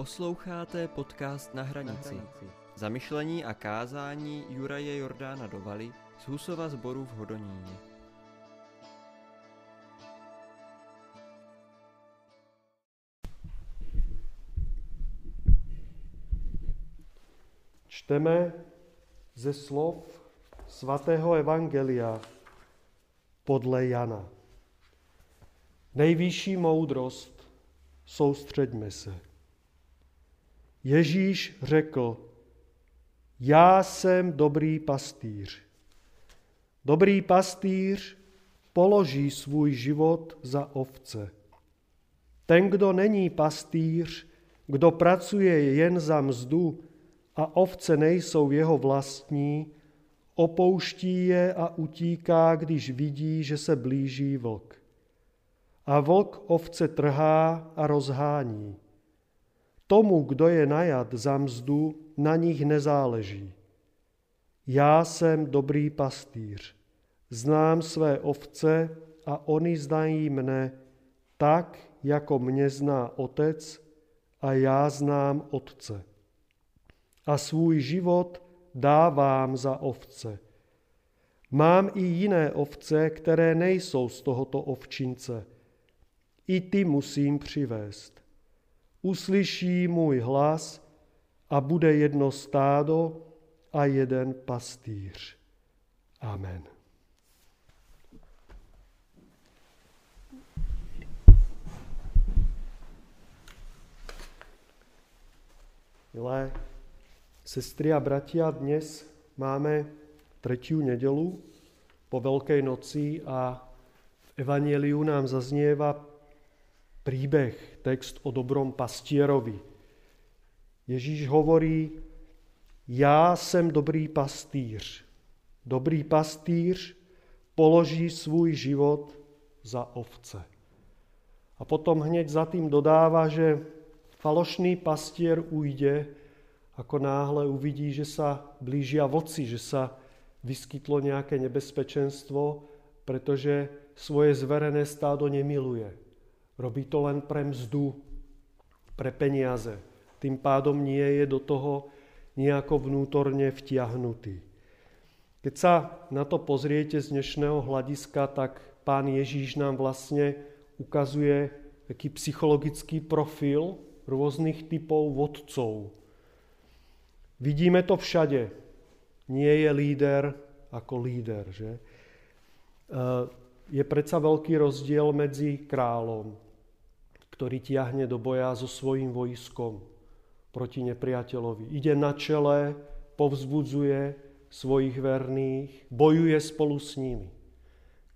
Posloucháte podcast Na hranici. Zamyšlení a kázání Juraje Jordána Dovaly z Husova zboru v Hodoníně. Čteme ze slov svatého Evangelia podle Jana. Nejvyšší moudrost, soustředme se. Ježíš řekl, já jsem dobrý pastýř. Dobrý pastýř položí svůj život za ovce. Ten, kdo není pastýř, kdo pracuje jen za mzdu a ovce nejsou jeho vlastní, opouští je a utíká, když vidí, že se blíží vlk. A vlk ovce trhá a rozhání. Tomu, kdo je najat za mzdu, na nich nezáleží. Já jsem dobrý pastýř. Znám své ovce a oni znají mne tak, jako mě zná otec a já znám otce. A svůj život dávám za ovce. Mám i jiné ovce, které nejsou z tohoto ovčince. I ty musím přivést. Uslyší můj hlas a bude jedno stádo a jeden pastýř. Amen. Milé sestry a bratia, dnes máme tretiu nedelu po Veľkej noci a v Evangeliu nám zaznieva príbeh, text o dobrom pastierovi. Ježíš hovorí, já jsem dobrý pastýř. Dobrý pastýř položí svůj život za ovce. A potom hneď za tým dodáva, že falošný pastier ujde, ako náhle uvidí, že sa blížia voci, že sa vyskytlo nejaké nebezpečenstvo, pretože svoje zverené stádo nemiluje. Robí to len pre mzdu, pre peniaze. Tým pádom nie je do toho nejako vnútorne vtiahnutý. Keď sa na to pozriete z dnešného hľadiska, tak pán Ježíš nám vlastne ukazuje taký psychologický profil rôznych typov vodcov. Vidíme to všade. Nie je líder ako líder. Že? E, je predsa veľký rozdiel medzi kráľom, ktorý tiahne do boja so svojím vojskom proti nepriateľovi. Ide na čele, povzbudzuje svojich verných, bojuje spolu s nimi.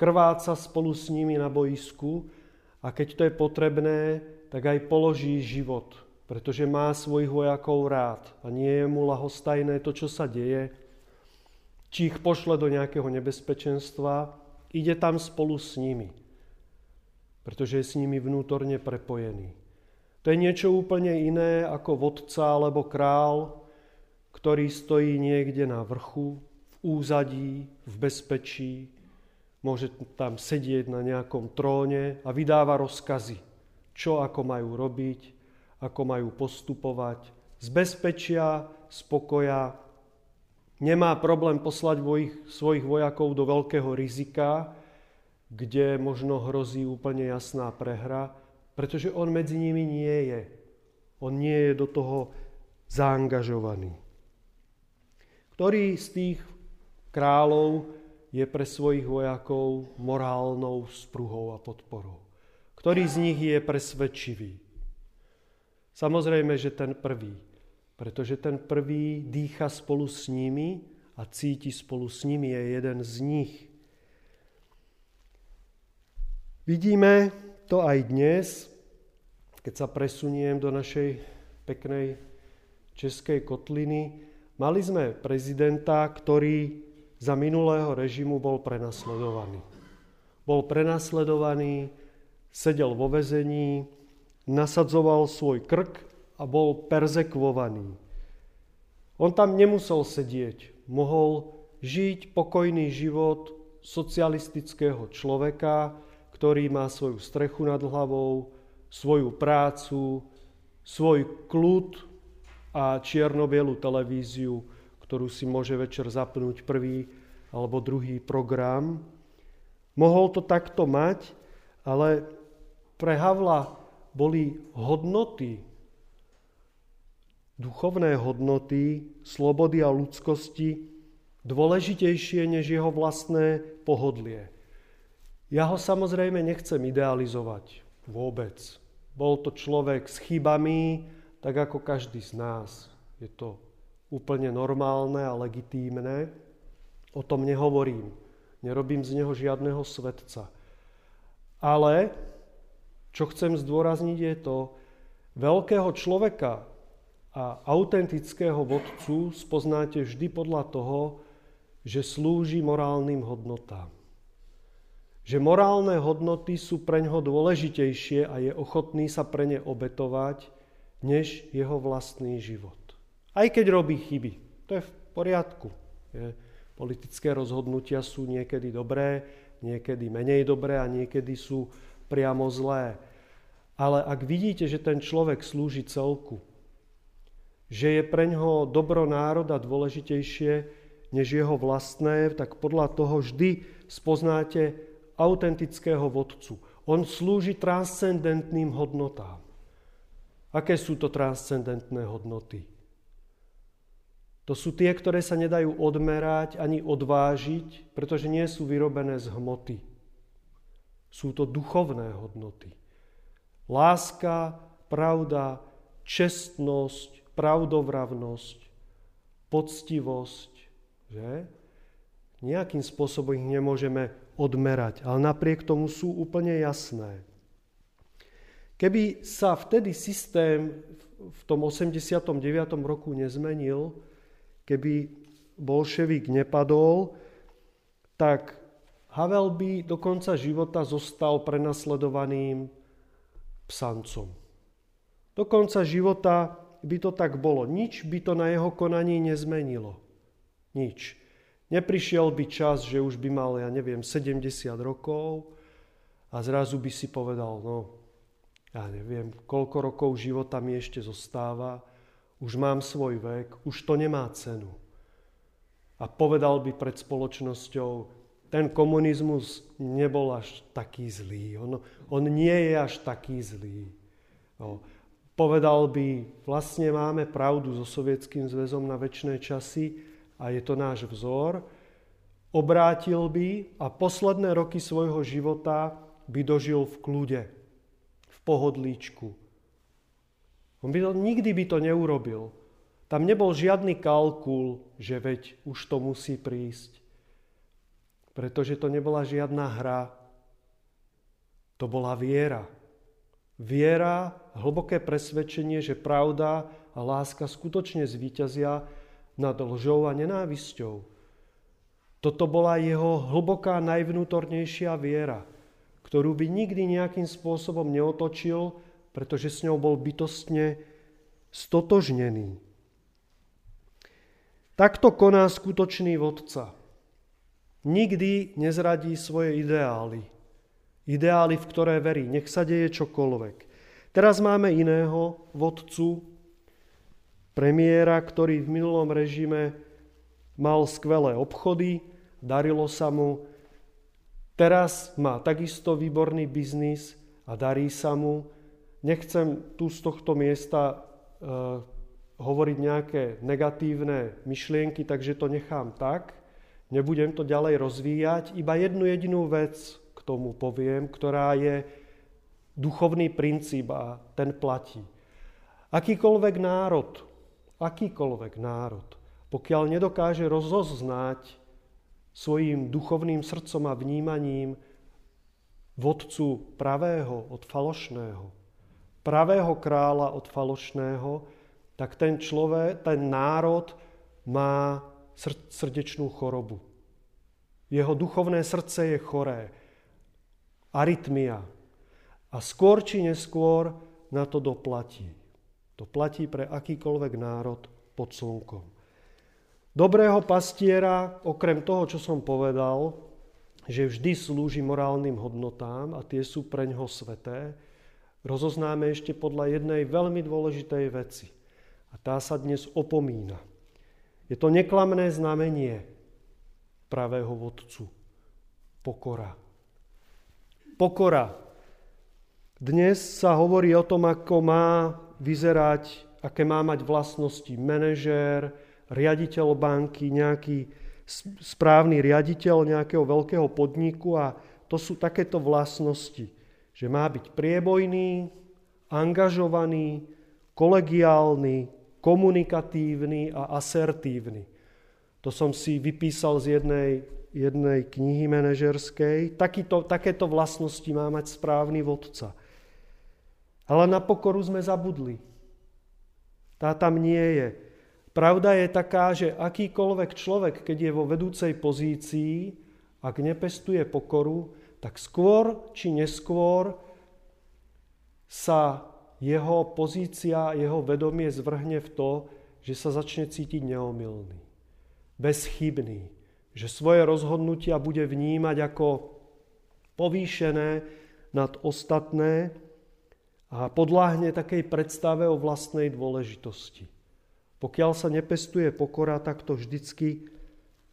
Krváca spolu s nimi na boisku a keď to je potrebné, tak aj položí život, pretože má svojich vojakov rád a nie je mu lahostajné to, čo sa deje. Či ich pošle do nejakého nebezpečenstva, ide tam spolu s nimi, pretože je s nimi vnútorne prepojený. To je niečo úplne iné ako vodca alebo král, ktorý stojí niekde na vrchu, v úzadí, v bezpečí, môže tam sedieť na nejakom tróne a vydáva rozkazy čo ako majú robiť, ako majú postupovať. Z bezpečia, spokoja, nemá problém poslať vojich, svojich vojakov do veľkého rizika, kde možno hrozí úplne jasná prehra, pretože on medzi nimi nie je. On nie je do toho zaangažovaný. Ktorý z tých kráľov je pre svojich vojakov morálnou spruhou a podporou? Ktorý z nich je presvedčivý? Samozrejme, že ten prvý, pretože ten prvý dýcha spolu s nimi a cíti spolu s nimi, je jeden z nich. Vidíme to aj dnes, keď sa presuniem do našej peknej českej kotliny. Mali sme prezidenta, ktorý za minulého režimu bol prenasledovaný. Bol prenasledovaný sedel vo vezení, nasadzoval svoj krk a bol perzekvovaný. On tam nemusel sedieť, mohol žiť pokojný život socialistického človeka, ktorý má svoju strechu nad hlavou, svoju prácu, svoj kľud a čiernobielu televíziu, ktorú si môže večer zapnúť prvý alebo druhý program. Mohol to takto mať, ale pre Havla boli hodnoty, duchovné hodnoty, slobody a ľudskosti dôležitejšie než jeho vlastné pohodlie. Ja ho samozrejme nechcem idealizovať vôbec. Bol to človek s chybami, tak ako každý z nás. Je to úplne normálne a legitímne. O tom nehovorím. Nerobím z neho žiadneho svetca. Ale čo chcem zdôrazniť je to, veľkého človeka a autentického vodcu spoznáte vždy podľa toho, že slúži morálnym hodnotám. Že morálne hodnoty sú pre ňoho dôležitejšie a je ochotný sa pre ne obetovať, než jeho vlastný život. Aj keď robí chyby. To je v poriadku. Je. Politické rozhodnutia sú niekedy dobré, niekedy menej dobré a niekedy sú priamo zlé. Ale ak vidíte, že ten človek slúži celku, že je pre ňoho dobro národa dôležitejšie než jeho vlastné, tak podľa toho vždy spoznáte autentického vodcu. On slúži transcendentným hodnotám. Aké sú to transcendentné hodnoty? To sú tie, ktoré sa nedajú odmerať ani odvážiť, pretože nie sú vyrobené z hmoty. Sú to duchovné hodnoty. Láska, pravda, čestnosť, pravdovravnosť, poctivosť, že? Nejakým spôsobom ich nemôžeme odmerať, ale napriek tomu sú úplne jasné. Keby sa vtedy systém v tom 89. roku nezmenil, keby bolševik nepadol, tak Havel by do konca života zostal prenasledovaným psancom. Do konca života by to tak bolo. Nič by to na jeho konaní nezmenilo. Nič. Neprišiel by čas, že už by mal, ja neviem, 70 rokov a zrazu by si povedal, no, ja neviem, koľko rokov života mi ešte zostáva, už mám svoj vek, už to nemá cenu. A povedal by pred spoločnosťou, ten komunizmus nebol až taký zlý. On, on nie je až taký zlý. No, Povedal by, vlastne máme pravdu so Sovietským zväzom na väčšie časy a je to náš vzor. Obrátil by a posledné roky svojho života by dožil v kľude, v pohodlíčku. On by to, nikdy by to neurobil. Tam nebol žiadny kalkul, že veď už to musí prísť. Pretože to nebola žiadna hra. To bola viera. Viera, hlboké presvedčenie, že pravda a láska skutočne zvíťazia nad lžou a nenávisťou. Toto bola jeho hlboká najvnútornejšia viera, ktorú by nikdy nejakým spôsobom neotočil, pretože s ňou bol bytostne stotožnený. Takto koná skutočný vodca. Nikdy nezradí svoje ideály, ideály, v ktoré verí. Nech sa deje čokoľvek. Teraz máme iného vodcu, premiéra, ktorý v minulom režime mal skvelé obchody, darilo sa mu. Teraz má takisto výborný biznis a darí sa mu. Nechcem tu z tohto miesta e, hovoriť nejaké negatívne myšlienky, takže to nechám tak. Nebudem to ďalej rozvíjať. Iba jednu jedinú vec k tomu poviem, ktorá je duchovný princíp a ten platí. Akýkoľvek národ, akýkoľvek národ, pokiaľ nedokáže rozoznať svojim duchovným srdcom a vnímaním vodcu pravého od falošného, pravého kráľa od falošného, tak ten človek, ten národ má srdečnú chorobu. Jeho duchovné srdce je choré arytmia. A skôr či neskôr na to doplatí. To platí pre akýkoľvek národ pod slnkom. Dobrého pastiera, okrem toho, čo som povedal, že vždy slúži morálnym hodnotám a tie sú pre ňoho sveté, rozoznáme ešte podľa jednej veľmi dôležitej veci. A tá sa dnes opomína. Je to neklamné znamenie pravého vodcu. Pokora. Pokora. Dnes sa hovorí o tom, ako má vyzerať, aké má mať vlastnosti manažér, riaditeľ banky, nejaký správny riaditeľ nejakého veľkého podniku a to sú takéto vlastnosti, že má byť priebojný, angažovaný, kolegiálny, komunikatívny a asertívny. To som si vypísal z jednej, jednej knihy manažerskej. Takýto, takéto vlastnosti má mať správny vodca. Ale na pokoru sme zabudli. Tá tam nie je. Pravda je taká, že akýkoľvek človek, keď je vo vedúcej pozícii, ak nepestuje pokoru, tak skôr či neskôr sa jeho pozícia, jeho vedomie zvrhne v to, že sa začne cítiť neomilný, bezchybný, že svoje rozhodnutia bude vnímať ako povýšené nad ostatné a podláhne takej predstave o vlastnej dôležitosti. Pokiaľ sa nepestuje pokora, tak to vždycky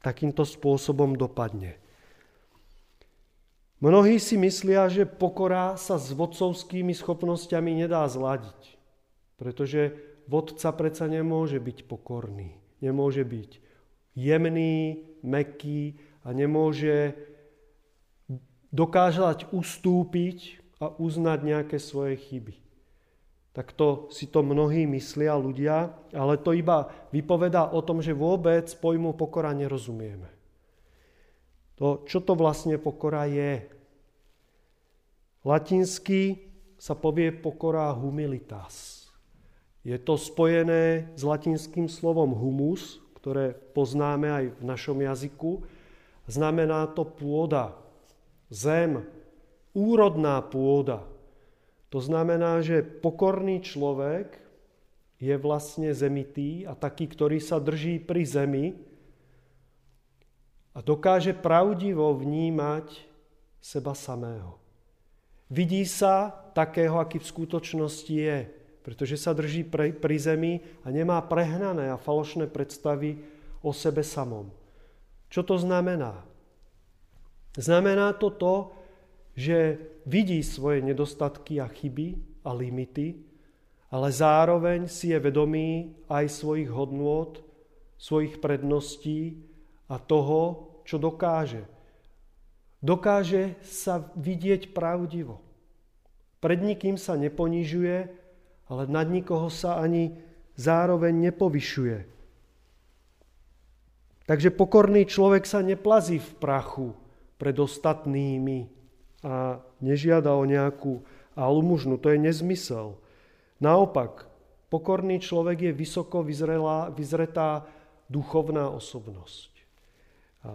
takýmto spôsobom dopadne. Mnohí si myslia, že pokora sa s vodcovskými schopnosťami nedá zladiť, pretože vodca predsa nemôže byť pokorný, nemôže byť jemný, meký a nemôže dokážať ustúpiť a uznať nejaké svoje chyby. Tak to si to mnohí myslia ľudia, ale to iba vypovedá o tom, že vôbec pojmu pokora nerozumieme. To, čo to vlastne pokora je. Latinsky sa povie pokora humilitas. Je to spojené s latinským slovom humus, ktoré poznáme aj v našom jazyku. Znamená to pôda, zem, úrodná pôda. To znamená, že pokorný človek je vlastne zemitý a taký, ktorý sa drží pri zemi a dokáže pravdivo vnímať seba samého. Vidí sa takého, aký v skutočnosti je, pretože sa drží pri, pri zemi a nemá prehnané a falošné predstavy o sebe samom. Čo to znamená? Znamená to to, že vidí svoje nedostatky a chyby a limity, ale zároveň si je vedomý aj svojich hodnôt, svojich predností a toho, čo dokáže. Dokáže sa vidieť pravdivo. Pred nikým sa neponižuje, ale nad nikoho sa ani zároveň nepovyšuje. Takže pokorný človek sa neplazí v prachu pred ostatnými, a nežiada o nejakú almužnu. To je nezmysel. Naopak, pokorný človek je vysoko vyzrelá, vyzretá duchovná osobnosť. A, a,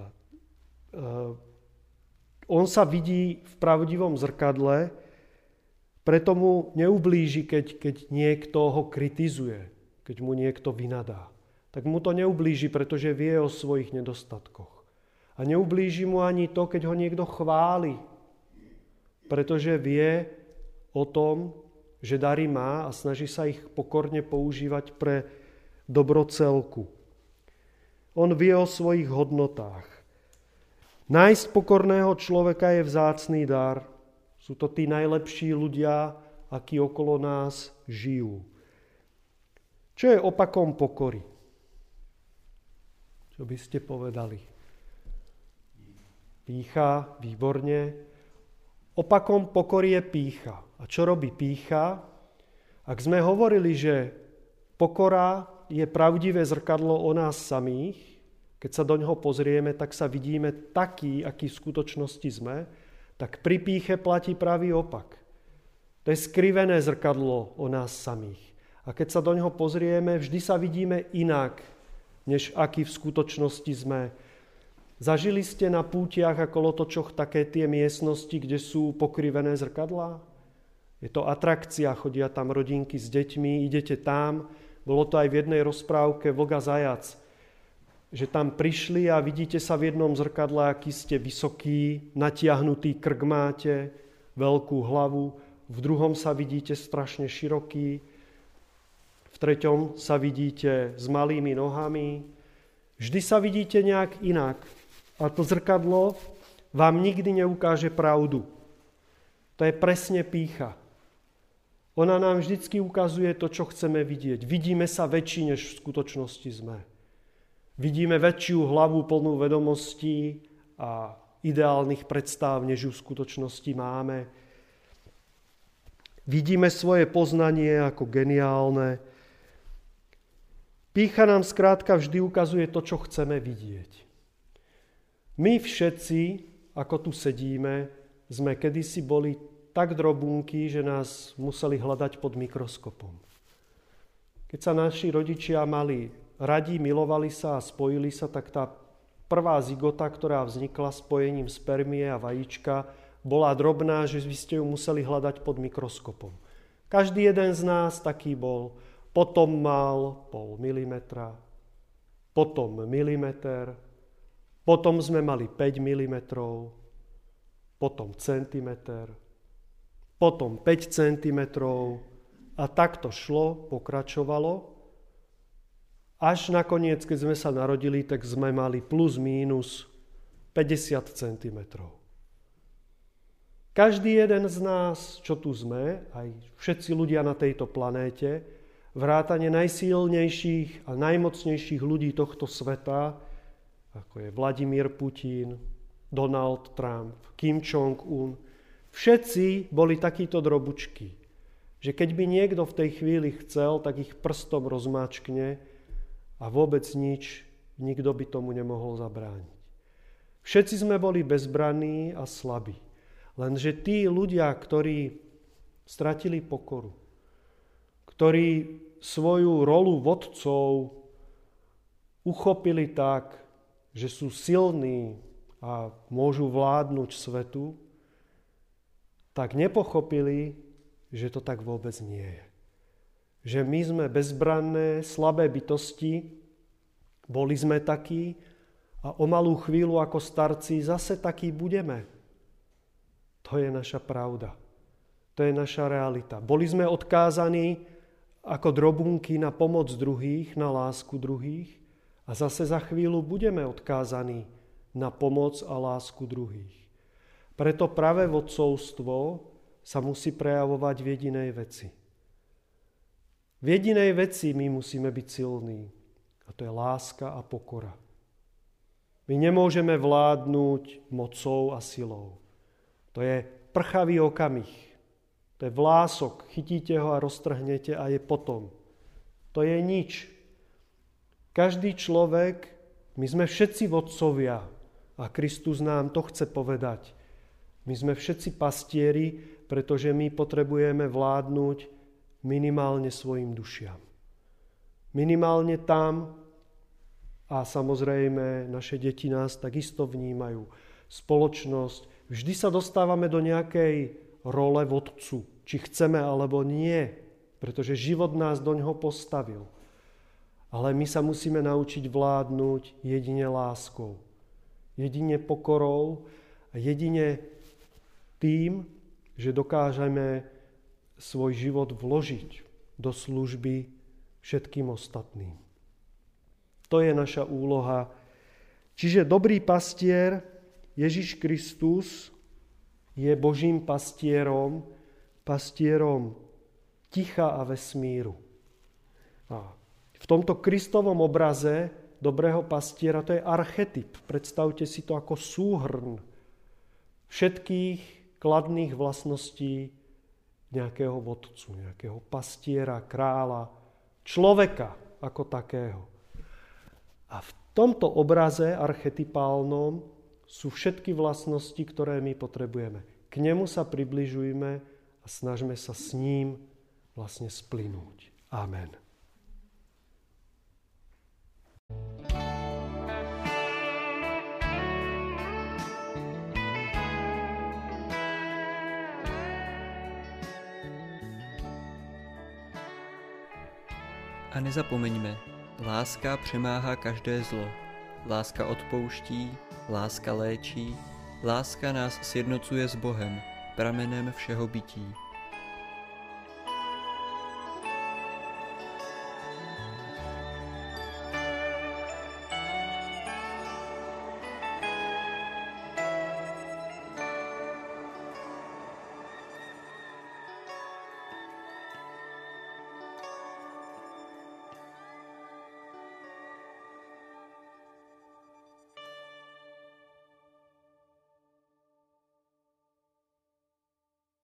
on sa vidí v pravdivom zrkadle, preto mu neublíži, keď, keď niekto ho kritizuje, keď mu niekto vynadá. Tak mu to neublíži, pretože vie o svojich nedostatkoch. A neublíži mu ani to, keď ho niekto chváli, pretože vie o tom, že dary má a snaží sa ich pokorne používať pre dobro celku. On vie o svojich hodnotách. Nájsť pokorného človeka je vzácný dar. Sú to tí najlepší ľudia, akí okolo nás žijú. Čo je opakom pokory? Čo by ste povedali? Pícha, výborne. Opakom pokory je pícha. A čo robí pícha? Ak sme hovorili, že pokora je pravdivé zrkadlo o nás samých, keď sa do ňoho pozrieme, tak sa vidíme taký, aký v skutočnosti sme, tak pri píche platí pravý opak. To je skrivené zrkadlo o nás samých. A keď sa do ňoho pozrieme, vždy sa vidíme inak, než aký v skutočnosti sme. Zažili ste na pútiach a kolotočoch také tie miestnosti, kde sú pokrivené zrkadlá? Je to atrakcia, chodia tam rodinky s deťmi, idete tam. Bolo to aj v jednej rozprávke Vlga Zajac, že tam prišli a vidíte sa v jednom zrkadle, aký ste vysoký, natiahnutý krk máte, veľkú hlavu v druhom sa vidíte strašne široký, v treťom sa vidíte s malými nohami. Vždy sa vidíte nejak inak. A to zrkadlo vám nikdy neukáže pravdu. To je presne pícha. Ona nám vždycky ukazuje to, čo chceme vidieť. Vidíme sa väčší, než v skutočnosti sme. Vidíme väčšiu hlavu plnú vedomostí a ideálnych predstav, než ju v skutočnosti máme. Vidíme svoje poznanie ako geniálne. Pícha nám skrátka vždy ukazuje to, čo chceme vidieť. My všetci, ako tu sedíme, sme kedysi boli tak drobúnky, že nás museli hľadať pod mikroskopom. Keď sa naši rodičia mali radi, milovali sa a spojili sa, tak tá prvá zigota, ktorá vznikla spojením spermie a vajíčka, bola drobná, že vy ste ju museli hľadať pod mikroskopom. Každý jeden z nás taký bol. Potom mal pol milimetra, potom milimeter, potom sme mali 5 milimetrov, potom centimeter, potom 5 cm a takto šlo, pokračovalo. Až nakoniec, keď sme sa narodili, tak sme mali plus mínus 50 cm. Každý jeden z nás, čo tu sme, aj všetci ľudia na tejto planéte, vrátane najsilnejších a najmocnejších ľudí tohto sveta, ako je Vladimír Putin, Donald Trump, Kim Jong-un, Všetci boli takíto drobučky, že keď by niekto v tej chvíli chcel, tak ich prstom rozmáčkne a vôbec nič, nikto by tomu nemohol zabrániť. Všetci sme boli bezbranní a slabí. Lenže tí ľudia, ktorí stratili pokoru, ktorí svoju rolu vodcov uchopili tak, že sú silní a môžu vládnuť svetu, tak nepochopili, že to tak vôbec nie je. Že my sme bezbranné, slabé bytosti, boli sme takí a o malú chvíľu ako starci zase takí budeme. To je naša pravda. To je naša realita. Boli sme odkázaní ako drobunky na pomoc druhých, na lásku druhých a zase za chvíľu budeme odkázaní na pomoc a lásku druhých. Preto práve vodcovstvo sa musí prejavovať v jedinej veci. V jedinej veci my musíme byť silní. A to je láska a pokora. My nemôžeme vládnuť mocou a silou. To je prchavý okamih. To je vlások. Chytíte ho a roztrhnete a je potom. To je nič. Každý človek, my sme všetci vodcovia a Kristus nám to chce povedať. My sme všetci pastieri, pretože my potrebujeme vládnuť minimálne svojim dušiam. Minimálne tam, a samozrejme naše deti nás takisto vnímajú, spoločnosť, vždy sa dostávame do nejakej role vodcu, či chceme alebo nie, pretože život nás do ňoho postavil. Ale my sa musíme naučiť vládnuť jedine láskou, jedine pokorou a jedine tým, že dokážeme svoj život vložiť do služby všetkým ostatným. To je naša úloha. Čiže dobrý pastier Ježiš Kristus je Božím pastierom, pastierom ticha a vesmíru. A tomto Kristovom obraze dobrého pastiera to je archetyp. Predstavte si to ako súhrn všetkých kladných vlastností nejakého vodcu, nejakého pastiera, kráľa, človeka ako takého. A v tomto obraze archetypálnom sú všetky vlastnosti, ktoré my potrebujeme. K nemu sa približujme a snažme sa s ním vlastne splynúť. Amen. A nezapomeňme, láska přemáhá každé zlo. Láska odpouští, láska léčí, láska nás sjednocuje s Bohem, pramenem všeho bytí.